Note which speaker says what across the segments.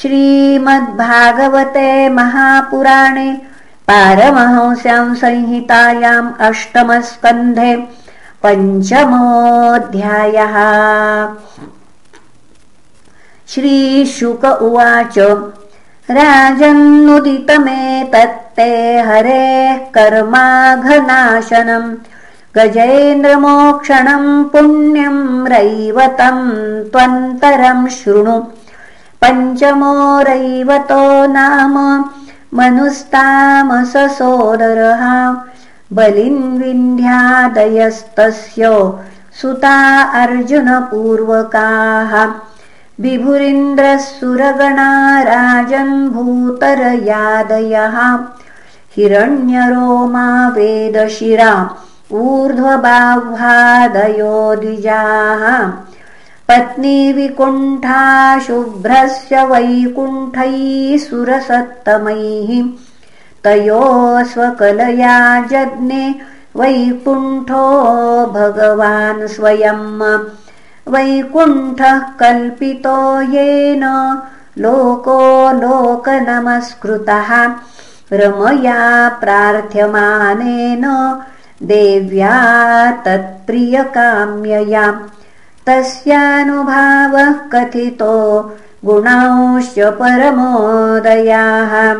Speaker 1: श्रीमद्भागवते महापुराणे पारमहंस्यां संहितायाम् अष्टमस्कन्धे पञ्चमोऽध्यायः। श्रीशुक उवाच राजन्नुदितमेतत्ते हरेः कर्माघनाशनम् गजेन्द्रमोक्षणम् पुण्यम् रैवतम् त्वन्तरम् शृणु पञ्चमो रैवतो नाम। मनुस्तामससोदरः। बलिन्विन्ध्यादयस्तस्य सुता अर्जुनपूर्वकाः। विभुरिन्द्रः सुरगणा राजन्भूतरयादयः हिरण्यरोमा वेदशिरा ऊर्ध्वबाह्वादयो द्विजाः पत्नीविकुण्ठा शुभ्रस्य वैकुण्ठैः सुरसत्तमैः तयो स्वकलया जज्ञे वैकुण्ठो भगवान् स्वयम् वैकुण्ठः कल्पितो येन लोको लोकनमस्कृतः रमया प्रार्थ्यमानेन देव्या तत्प्रियकाम्यया तस्यानुभावः कथितो गुणांश्च परमोदयाः।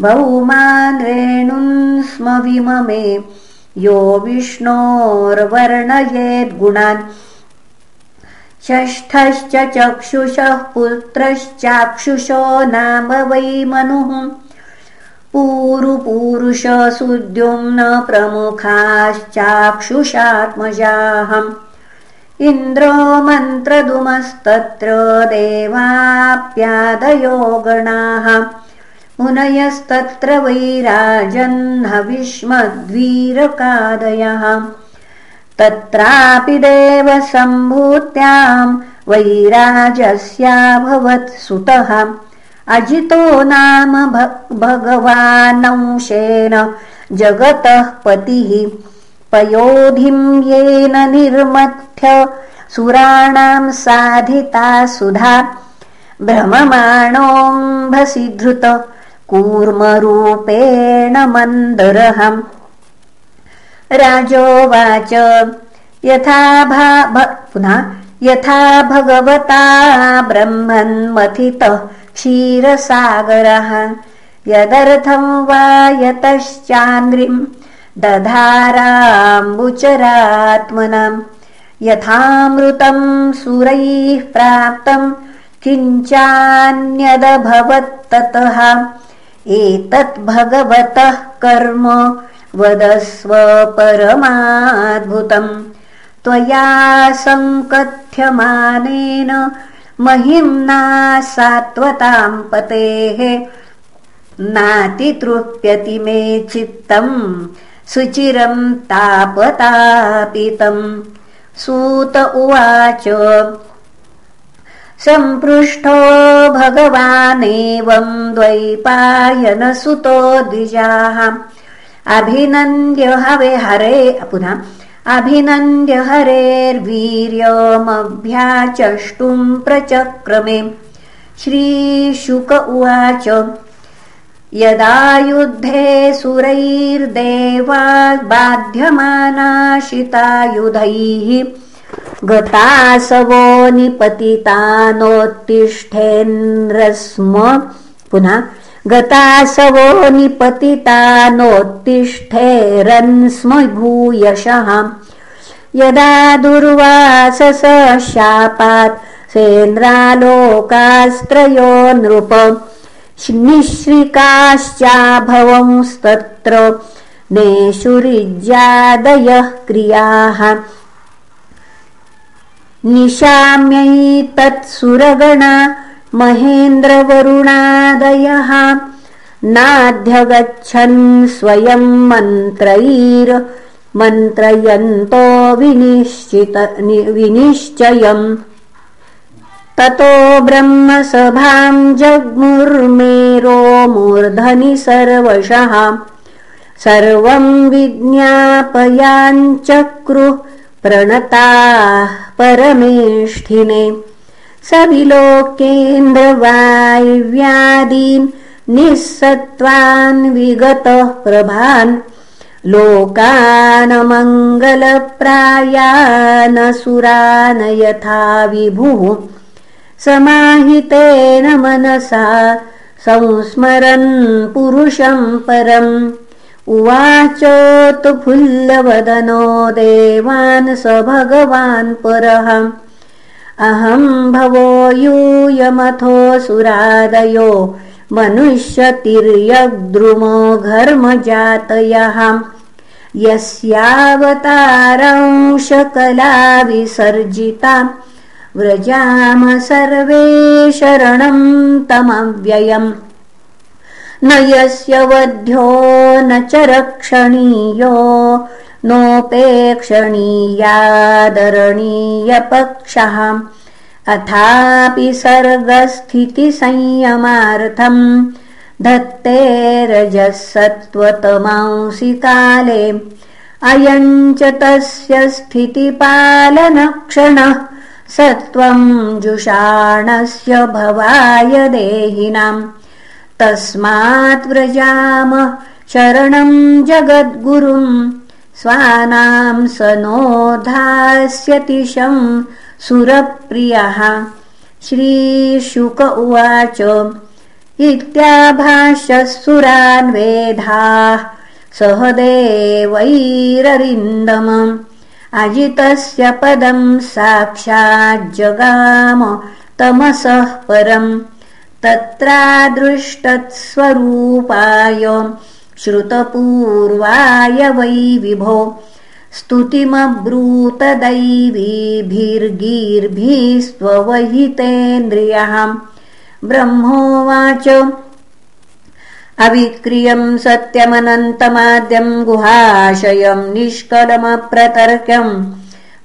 Speaker 1: भौमान् स्म विममे यो विष्णोर्वर्णयेद्गुणान् षष्ठश्च चक्षुषः पुत्रश्चाक्षुषो नाम वै मनुः। पूरुपूरुषसुद्युम्न प्रमुखाश्चाक्षुषात्मजाहम् इन्द्रो मन्त्रदुमस्तत्र देवाप्यादयो गणाः मुनयस्तत्र वैराजह्नविष्मद्वीरकादयः तत्रापि देवसम्भूत्याम् वैराजस्याभवत् सुतः। अजितो नाम भगवानंशेन जगतः पतिः पयोधिम् येन निर्मथ्य सुराणाम् साधिता सुधा। भ्रममाणोऽम्भसि धृत कूर्मरूपेण मन्दरहम्। राजोवाच यथा पुनः यथा भगवता ब्रह्मन्मथितः क्षीरसागरः। यदर्थं वा यतश्चान्द्रिम् दधाराम्बुचरात्मनम् यथामृतम् सुरैः प्राप्तम् किञ्चान्यदभवत्ततः। एतत् भगवतः कर्म वदस्व परमाद्भुतम्। त्वया सङ्कथ्यमानेन महिम्ना सात्वताम् पतेः नातितृप्यति मे चित्तम् सुचिरम् तापतापितम् सूत उवाच सम्पृष्टो भगवानेवम् द्वैपायनसुतो द्विजाः। अभिनन्द्य हवे हरे पुनः अभिनन्द्य हरेर्वीर्यमभ्याचष्टुम् प्रचक्रमे। श्रीशुक उवाच यदा युद्धे सुरैर्देवा बाध्यमानाशितायुधैः गतासवो निपतितानोत्तिष्ठेन्द्रस्म। पुनः गतासवो निपतितानोत्तिष्ठेरन्स्म भूयशः। यदा दुर्वासस शापात् सेन्द्रालोकास्त्रयो नृप निःश्रिकाश्चाभवंस्तत्र नेषुरिज्यादयः क्रियाः। निशाम्यैतत्सुरगणा महेन्द्रवरुणादयः। नाध्यगच्छन् स्वयम् मन्त्रैर् मन्त्रयन्तो विनिश्चित विनिश्चयम् ततो जग्मुर्मेरो मूर्धनि सर्वशः। सर्वम् विज्ञापयाञ्चक्रुः प्रणताः परमेष्ठिने। स विलोकेन्द्रवायव्यादीन् निःसत्त्वान् विगतः प्रभान्। लोकानमङ्गलप्रायानसुरान यथा विभुः समाहितेन मनसा संस्मरन् पुरुषम् परम्। उवाचोत्फुल्लवदनो देवान् स भगवान् परः। अहम् भवो यूयमथो सुरादयो मनुष्यतिर्यद्रुमो घर्मजातयः। यस्यावतारंशकला विसर्जिता व्रजाम सर्वे शरणम् तमव्ययम्। न यस्य वध्यो न च रक्षणीयो नोपेक्षणीयादरणीयपक्षः। अथापि सर्गस्थितिसंयमार्थम् धत्ते रजसत्त्वतमांसि काले। अयम् च तस्य स्थितिपालनक्षणः सत्त्वम् जुषाणस्य भवाय देहिनाम् तस्मात् व्रजाम शरणम् जगद्गुरुम् स्वानाम् स नोधास्यतिशम् सुरप्रियः। श्रीशुक उवाच इत्याभाष्यसुरान्वेधाः सह देवैररिन्दमम् अजितस्य पदम् साक्षाज्जगाम तमसः परम् तत्रादृष्टत्स्वरूपाय श्रुतपूर्वाय वै विभो स्तुतिमब्रूतदैवीभिर्गीर्भिस्त्ववहितेन्द्रियः। ब्रह्मोवाच अविक्रियम् सत्यमनन्तमाद्यम् गुहाशयम् निष्कलमप्रतर्क्यम्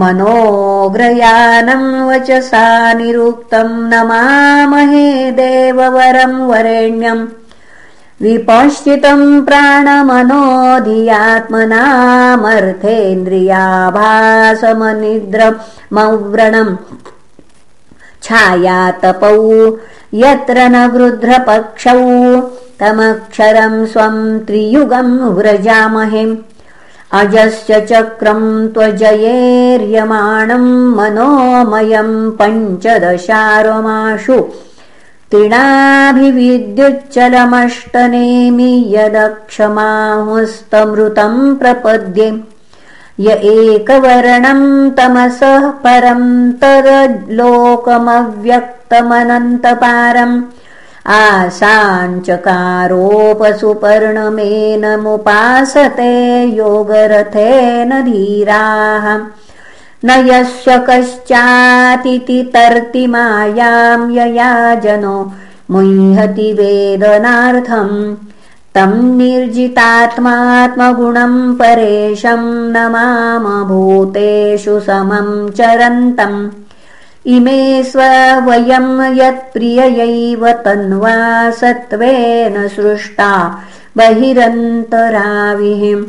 Speaker 1: मनोग्रयानम् वचसा निरुक्तम् नमामहे देववरम् वरेण्यम् विपश्चितम् प्राणमनोधियात्मनामर्थेन्द्रियाभासमनिद्रमव्रणम् छायातपौ यत्र न वृध्रपक्षौ तमक्षरम् स्वम् त्रियुगम् व्रजामहे। अजस्य चक्रम् त्वजयेर्यमाणम् मनोमयम् पञ्चदशारमाशु तृणाभिविद्युच्चलमष्टनेमि यदक्षमाहुस्तमृतम् प्रपद्ये। य एकवर्णम् तमसः परम् तदलोकमव्यक्तमनन्तपारम् आसाञ्चकारोपसुपर्णमेनमुपासते योगरथेन धीराः। न यस्य कश्चातिति तर्ति मायां यया जनो मुह्यति वेदनार्थम् तम् निर्जितात्मात्मगुणम् परेशम् नमाम भूतेषु समम् चरन्तम् इमे स्वयम् यत्प्रिययैव तन्वा सत्त्वेन सृष्टा बहिरन्तराविहिम्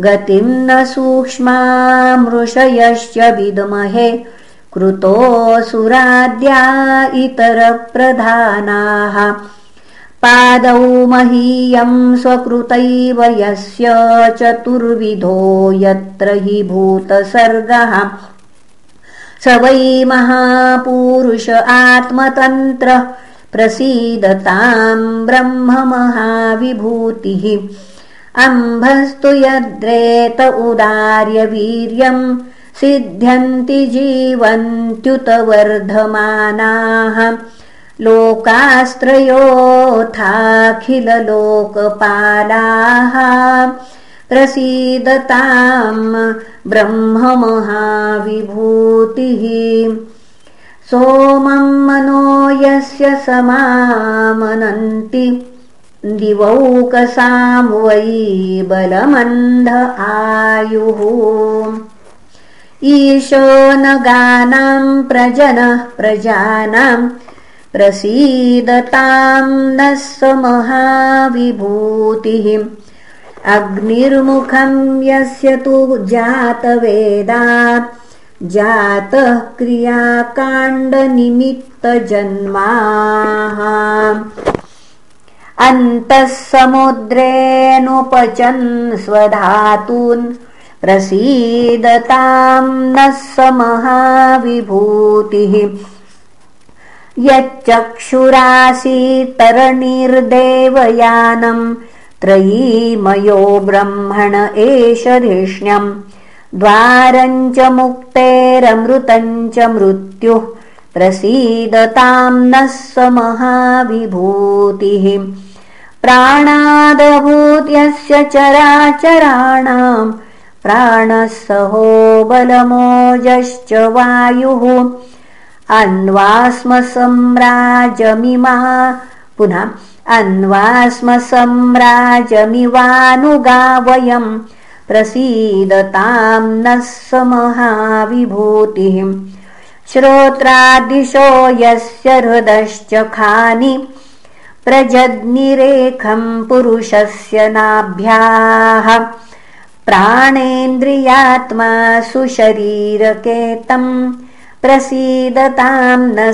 Speaker 1: गतिम् न सूक्ष्मामृषयश्च विद्महे कृतोऽसुराद्या इतरप्रधानाः। पादौ महीयम् स्वकृतैव यस्य चतुर्विधो यत्र हि भूतसर्गः स वै महापूरुष आत्मतन्त्रः प्रसीदताम् ब्रह्ममहाविभूतिः अम्भस्तु यद्रेत उदार्यवीर्यम् सिद्ध्यन्ति जीवन्त्युत वर्धमानाः लोकास्त्रयोथाखिललोकपालाः प्रसीदताम् ब्रह्ममहाविभूतिः। सोमम् मनो यस्य समामनन्ति। दिवौकसां वै बलमन्ध आयुः। ईशो न गानाम् प्रजनः प्रजानाम् प्रसीदताम् नः स महाविभूतिः अग्निर्मुखम् यस्य तु जातवेदा जातः क्रियाकाण्डनिमित्तजन्माः। अन्तः समुद्रेऽनुपचन् स्वधातून् प्रसीदतां नः स महाविभूतिः यच्चक्षुरासीतरणिर्देवयानम् त्रयीमयो ब्रह्मण एष धिष्ण्यम् द्वारम् च मुक्तेरमृतम् च मृत्युः प्रसीदताम् नः स महाविभूतिः। प्राणादभूत्यस्य चराचराणाम् प्राणः सहो बलमोजश्च वायुः। अन्वास्मसम्राजमिमा पुनः अन्वास्मसम्राजमिवानुगावयम् प्रसीदताम् नः स महाविभूतिः। श्रोत्रादिशो यस्य हृदश्च खानि प्रजग्निरेखम् पुरुषस्य नाभ्याः। प्राणेन्द्रियात्मा सुशरीरकेतम् प्रसीदताम् नः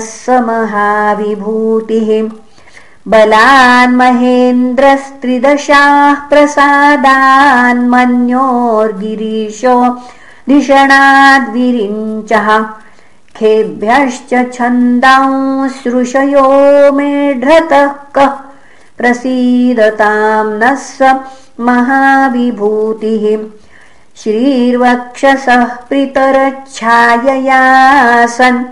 Speaker 1: बलान्महेन्द्रस्त्रिदशाः प्रसादान्मन्योर्गिरीशो धिषणाद्विरिञ्चः खेभ्यश्च छन्दांसृषयो मेढ्रतः कः प्रसीदताम् नः स महाविभूतिः। श्रीर्वक्षसः पितरच्छाययासन्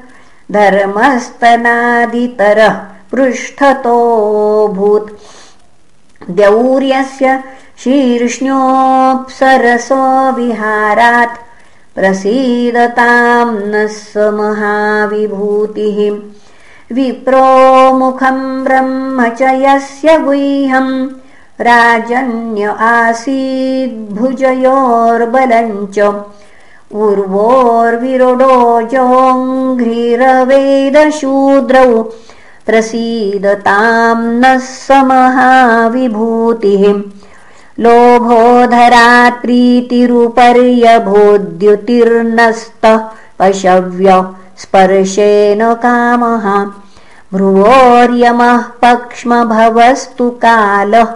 Speaker 1: धर्मस्तनादितरः पृष्ठतोऽभूत् द्यौर्यस्य शीर्ष्ण्योऽप्सरसो विहारात्। प्रसीदताम् नः स महाविभूतिः विप्रोमुखम् ब्रह्म च यस्य गुह्यम्। राजन्य आसीद्भुजयोर्बलम् च उर्वोर्विरुडोजोङ्घ्रिरवेदशूद्रौ प्रसीदताम् नः स महाविभूतिः प्रीतिरुपर्यभूद्युतिर्नस्तः पशव्य स्पर्शेन कामः। भ्रुवोर्यमः पक्ष्मभवस्तु कालः।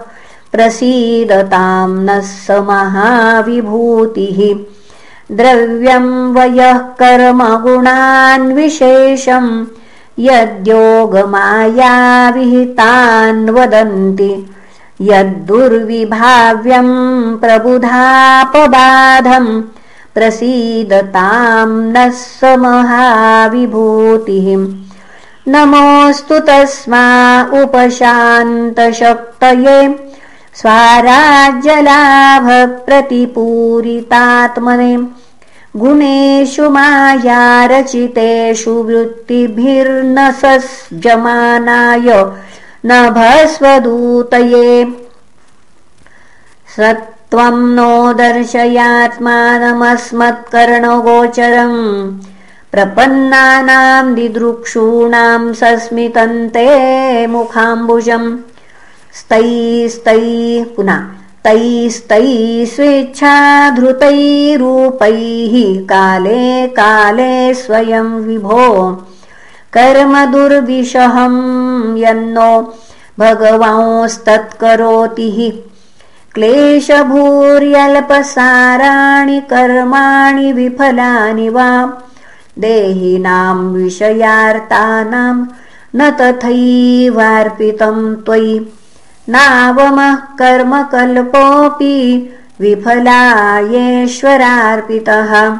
Speaker 1: प्रसीदताम् नः स महाविभूतिः द्रव्यम् वयः कर्मगुणान् विशेषम् यद्योगमायाविहितान् वदन्ति यद्दुर्विभाव्यम् प्रबुधापबाधम् प्रसीदताम् नः स महाविभूतिः नमोऽस्तु तस्मा उपशान्तशक्तये स्वाराज्यलाभप्रतिपूरितात्मने गुणेषु मायारचितेषु वृत्तिभिर्न सज्जमानाय नभस्वदूतये। सत्त्वम् नो दर्शयात्मानमस्मत्कर्णगोचरम्। प्रपन्नानाम् दिदृक्षूणाम् सस्मितन्ते मुखाम्बुजम्। स्तैस्तैः पुनः तैस्तैः स्वेच्छाधृतैरूपैः काले काले स्वयं विभो कर्म दुर्विषहं यन्नो भगवांस्तत्करोति हि क्लेशभूर्यल्पसाराणि कर्माणि विफलानि वा देहिनां विषयार्तानां न तथैवार्पितं त्वयि नावमः कर्मकल्पोऽपि विफलायेश्वरार्पितः।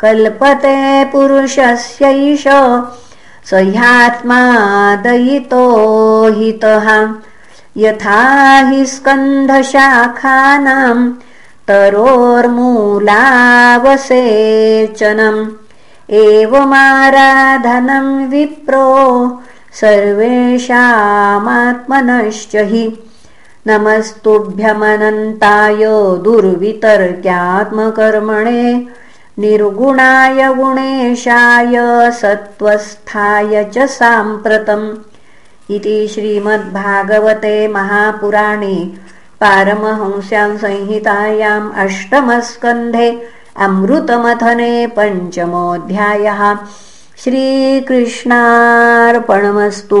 Speaker 1: कल्पते पुरुषस्यैष स ह्यात्मा दयितो हितः। यथा हि स्कन्धशाखानाम् तरोर्मूलावसेचनम्। एवमाराधनम् विप्रो सर्वेषामात्मनश्च हि नमस्तुभ्यमनन्ताय दुर्वितर्क्यात्मकर्मणे निर्गुणाय गुणेशाय सत्त्वस्थाय च साम्प्रतम् इति श्रीमद्भागवते महापुराणे पारमहंस्यां संहितायाम् अष्टमस्कन्धे अमृतमथने पञ्चमोऽध्यायः। श्रीकृष्णार्पणमस्तु